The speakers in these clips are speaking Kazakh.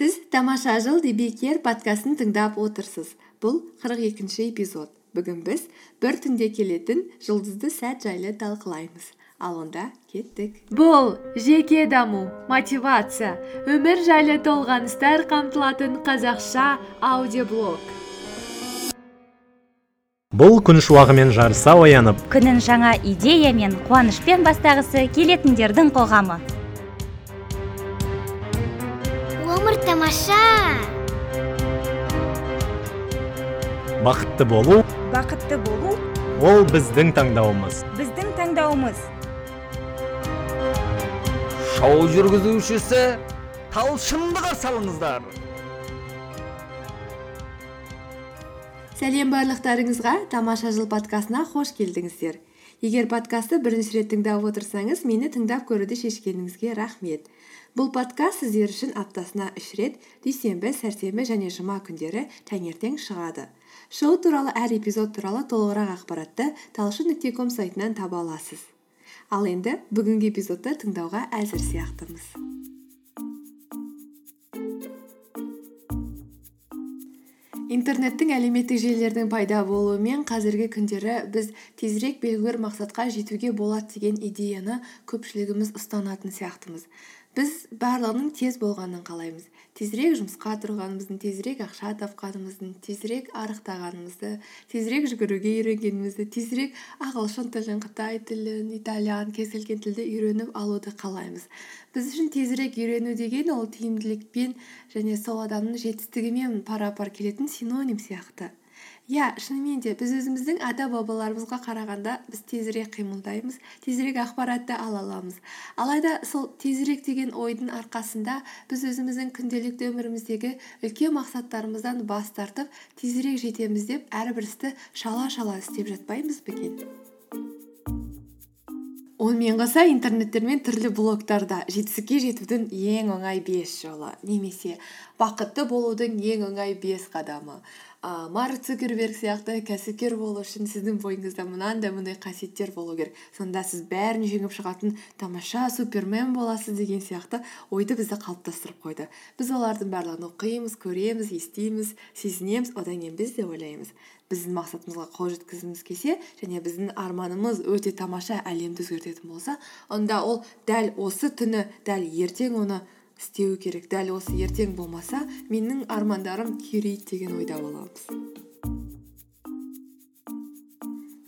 сіз тамаша жыл дебекер подкастын тыңдап отырсыз. Бұл қырық екінші эпизод. Бүгін біз бір түнде келетін жұлдызды сәт жайлы талқылаймыз. Ал онда кеттік. Бұл жеке даму мотивация өмір жайлы толғаныстар қамтылатын қазақша аудиоблог. Бұл күн шуағымен жарыса оянып күнін жаңа идея мен қуанышпен бастағысы келетіндердің қоғамы. Тамаша бақытты болу бақытты болу ол біздің таңдауымыз. біздің таңдауымыз. Шоу жүргізушісі талшынды қарсы алыңыздар. Сәлем барлықтарыңызға тамаша жыл подкастына қош келдіңіздер. Егер подкастты бірінші рет тыңдап отырсаңыз мені тыңдап көруді шешкеніңізге рахмет. Бұл подкаст сіздер үшін аптасына үш рет дүйсенбі сәрсенбі және жұма күндері таңертең шығады. Шоу туралы әр эпизод туралы толығырақ ақпаратты талшын нүкте ком сайтынан таба аласыз. Ал енді бүгінгі эпизодты тыңдауға әзір сияқтымыз. Интернеттің әлеуметтік желілердің пайда болуымен қазіргі күндері біз тезірек белгілі бір мақсатқа жетуге болады деген идеяны көпшілігіміз ұстанатын сияқтымыз. Біз барлығының тез болғанын қалаймыз. Тезірек жұмысқа тұрғанымыздың тезірек ақша тапқанымыздың тезірек арықтағанымызды тезірек жүгіруге үйренгенімізді тезірек ағылшын тілін қытай тілін итальян кез келген тілді үйреніп алуды қалаймыз. Біз үшін тезірек үйрену деген ол тиімділікпен және сол адамның жетістігімен пара пар келетін синоним сияқты. Иә шынымен де біз өзіміздің ата бабаларымызға қарағанда біз тезірек қимылдаймыз тезірек ақпаратты ала аламыз. Алайда сол тезірек деген ойдың арқасында біз өзіміздің күнделікті өміріміздегі үлкен мақсаттарымыздан бас тартып тезірек жетеміз деп әрбір істі шала шала істеп жатпаймыз ба екен онымен қоса интернеттермен түрлі блогтарда жетістікке жетудің ең оңай бес жолы. Немесе бақытты болудың ең оңай бес қадамы. Ыыы марк цукерберг сияқты кәсіпкер болу үшін сіздің бойыңызда мынандай мындай қасиеттер болу керек. Сонда сіз бәрін жеңіп шығатын тамаша супермен боласыз деген сияқты ойды бізді қалыптастырып қойды. Біз олардың барлығын оқимыз көреміз естиміз сезінеміз одан кейін біз де ойлаймыз. Біздің мақсатымызға қол жеткізгіміз келсе және біздің арманымыз өте тамаша әлемді өзгертетін болса онда ол дәл осы түні дәл ертең оны істеу керек. Дәл осы ертең болмаса менің армандарым күйрейді деген ойда боламыз.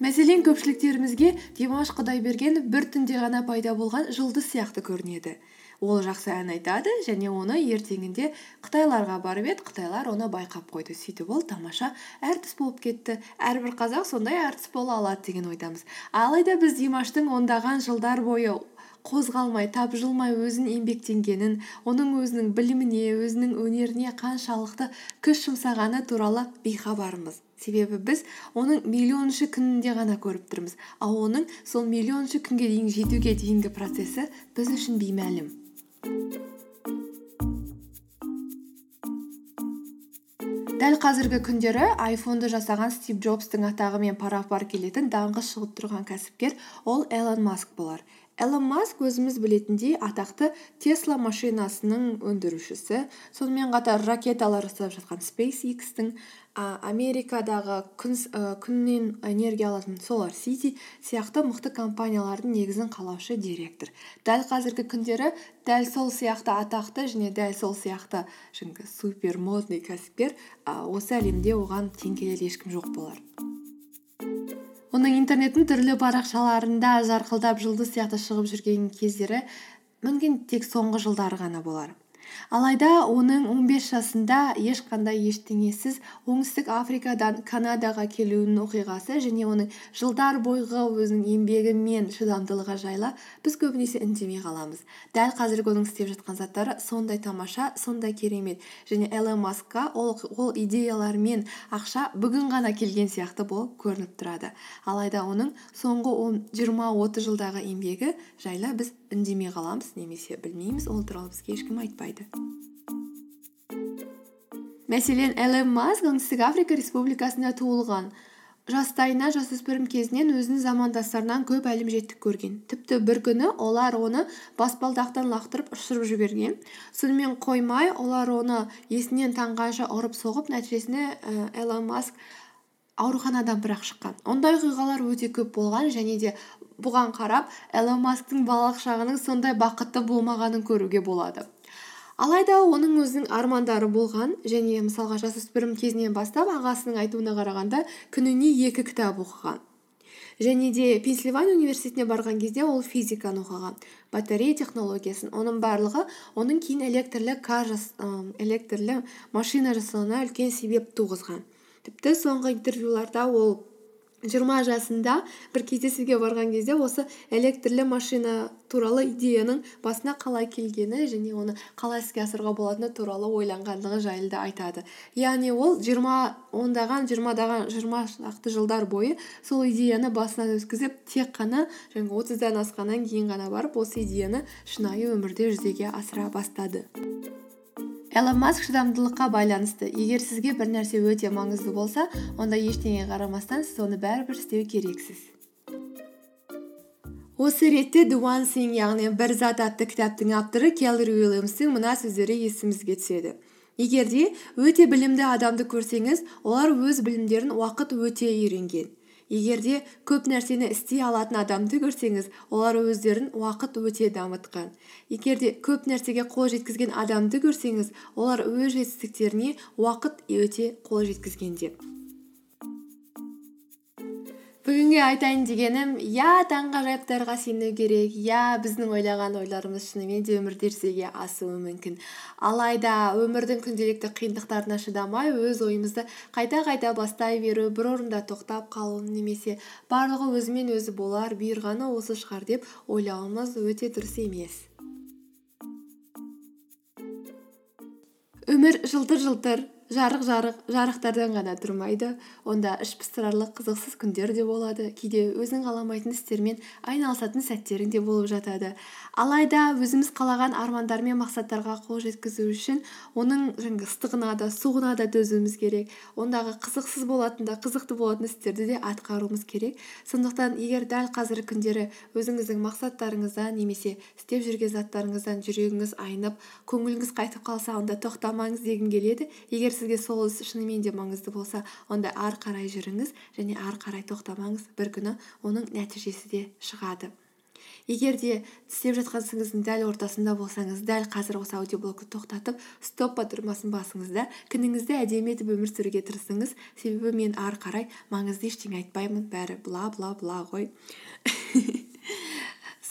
Мәселен көпшіліктерімізге димаш құдайберген бір түнде ғана пайда болған жұлдыз сияқты көрінеді. Ол жақсы ән айтады және оны ертеңінде қытайларға барып еді. Қытайлар оны байқап қойды. Сөйтіп ол тамаша әртіс болып кетті. Әрбір қазақ сондай әртіс бола алады деген ойдамыз. Алайда біз димаштың ондаған жылдар бойы қозғалмай тапжылмай өзін еңбектенгенін оның өзінің біліміне өзінің өнеріне қаншалықты күш жұмсағаны туралы бейхабармыз себебі біз оның миллионыншы күнінде ғана көріп тұрмыз. Ал оның сол миллионыншы күнге дейін жетуге дейінгі процесі біз үшін беймәлім. Дәл қазіргі күндері айфонды жасаған стив джобстың атағымен пара пар келетін даңқы шығып тұрған кәсіпкер ол элон маск болар. Элон маск өзіміз білетіндей атақты тесла машинасының өндірушісі. Сонымен қатар ракеталар жасап жатқан спейс икстің америкадағы күн, күннен энергия алатын солар сити сияқты мықты компаниялардың негізін қалаушы директор. Дәл қазіргі күндері дәл сол сияқты атақты және дәл сол сияқты жаңағы супер модный кәсіпкер осы әлемде оған тең келер ешкім жоқ болар. Оның интернеттің түрлі парақшаларында жарқылдап жұлдыз сияқты шығып жүрген кездері мүмкін тек соңғы жылдары ғана болар. Алайда оның 15 жасында ешқандай ештеңесіз оңтүстік африкадан канадаға келуінің оқиғасы және оның жылдар бойғы өзінің еңбегі мен шыдамдылығы жайлы біз көбінесе үндемей қаламыз. Дәл қазіргі оның істеп жатқан заттары сондай тамаша сондай керемет. Және элон маскқа ол, ол идеялар мен ақша бүгін ғана келген сияқты болып көрініп тұрады. Алайда оның соңғы он жиырма отыз жылдағы еңбегі жайлы біз үндемей қаламыз немесе білмейміз. Ол туралы бізге ешкім айтпайды. Мәселен элон маск оңтүстік африка республикасында туылған. Жастайынан жасөспірім кезінен өзінің замандастарынан көп әлімжеттік көрген. Тіпті бір күні олар оны баспалдақтан лақтырып ұшырып жіберген. Сонымен қоймай олар оны есінен танғанша ұрып соғып нәтижесінде ә, элон маск ауруханадан бірақ шыққан. Ондай оқиғалар өте көп болған және де бұған қарап элон масктың балалық шағының сондай бақытты болмағанын көруге болады. Алайда оның өзінің армандары болған және мысалға жасөспірім кезінен бастап ағасының айтуына қарағанда күніне екі кітап оқыған. Және де пенсильвания университетіне барған кезде ол физиканы оқыған батарея технологиясын. Оның барлығы оның кейін электрлі кар жас, электрлі машина жасауына үлкен себеп туғызған. Тіпті соңғы интервьюларда ол жиырма жасында бір кездесуге барған кезде осы электрлі машина туралы идеяның басына қалай келгені және оны қалай іске асыруға болатыны туралы ойланғандығы жайлы да айтады. Яғни ол жиырма ондаған жиырмадаған жиырма шақты жылдар бойы сол идеяны басынан өткізіп тек қана жаңағы отыздан асқаннан кейін ғана барып осы идеяны шынайы өмірде жүзеге асыра бастады. Элон маск шыдамдылыққа байланысты. Егер сізге бір нәрсе өте маңызды болса онда ештеңеге қарамастан сіз оны бәрібір істеу керексіз. Осы ретте the one thing яғни бір зат атты кітаптың авторы келлер уильямстың мына сөздері есімізге түседі. Егер де өте білімді адамды көрсеңіз олар өз білімдерін уақыт өте үйренген. Егер де көп нәрсені істей алатын адамды көрсеңіз олар өздерін уақыт өте дамытқан. Егер де көп нәрсеге қол жеткізген адамды көрсеңіз олар өз жетістіктеріне уақыт өте қол жеткізген деп. Бүгінге айтайын дегенім иә таңғажайыптарға сену керек иә біздің ойлаған ойларымыз шынымен де өмірде жүзеге асуы мүмкін алайда өмірдің күнделікті қиындықтарына шыдамай өз ойымызды қайта қайта бастай беру бір орында тоқтап қалу немесе барлығы өзімен өзі болар бұйырғаны осы шығар деп ойлауымыз өте дұрыс емес. Өмір жылтыр жылтыр жарық жарық жарықтардан ғана тұрмайды. Онда іш пыстырарлық қызықсыз күндер де болады. Кейде өзің қаламайтын істермен айналысатын сәттерің де болып жатады. Алайда өзіміз қалаған армандар мен мақсаттарға қол жеткізу үшін оның жаңағы ыстығына да суығына да төзуіміз керек. Ондағы қызықсыз болатын да қызықты болатын істерді де атқаруымыз керек. Сондықтан егер дәл қазіргі күндері өзіңіздің мақсаттарыңыздан немесе істеп жүрген заттарыңыздан жүрегіңіз айнып көңіліңіз қайтып қалса онда тоқтамаңыз дегім келеді. Егер сізге сол іс шынымен де маңызды болса онда ары қарай жүріңіз және ары қарай тоқтамаңыз бір күні оның нәтижесі де шығады. Егер де істеп жатқан ісіңіздің дәл ортасында болсаңыз дәл қазір осы аудиоблогты тоқтатып стоп батырмасын басыңыз да күніңізді әдемі етіп өмір сүруге тырысыңыз. Себебі мен ары қарай маңызды ештеңе айтпаймын. Бәрі бла бла бла ғой.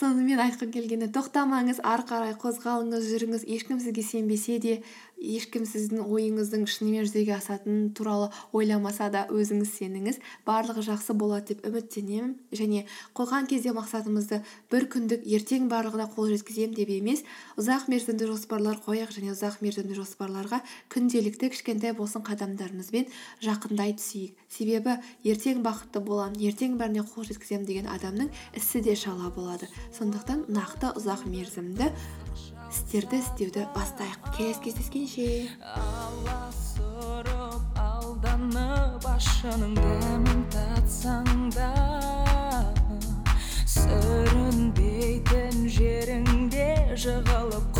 сонымен айтқым келгені тоқтамаңыз ары қарай қозғалыңыз жүріңіз. Ешкім сізге сенбесе де ешкім сіздің ойыңыздың шынымен жүзеге асатыны туралы ойламаса да өзіңіз сеніңіз. Барлығы жақсы болады деп үміттенемін. Және қойған кезде мақсатымызды бір күндік ертең барлығына қол жеткіземін деп емес ұзақ мерзімді жоспарлар қояйық және ұзақ мерзімді жоспарларға күнделікті кішкентай болсын қадамдарымызбен жақындай түсейік. Себебі ертең бақытты боламын ертең бәріне қол жеткіземін деген адамның ісі де шала болады. Сондықтан нақты ұзақ мерзімді істерді істеуді бастайық. Келесі кездескенше. Аласұрып алданып ашының дәмін татсаң да сүрінбейтін жеріңде жығылып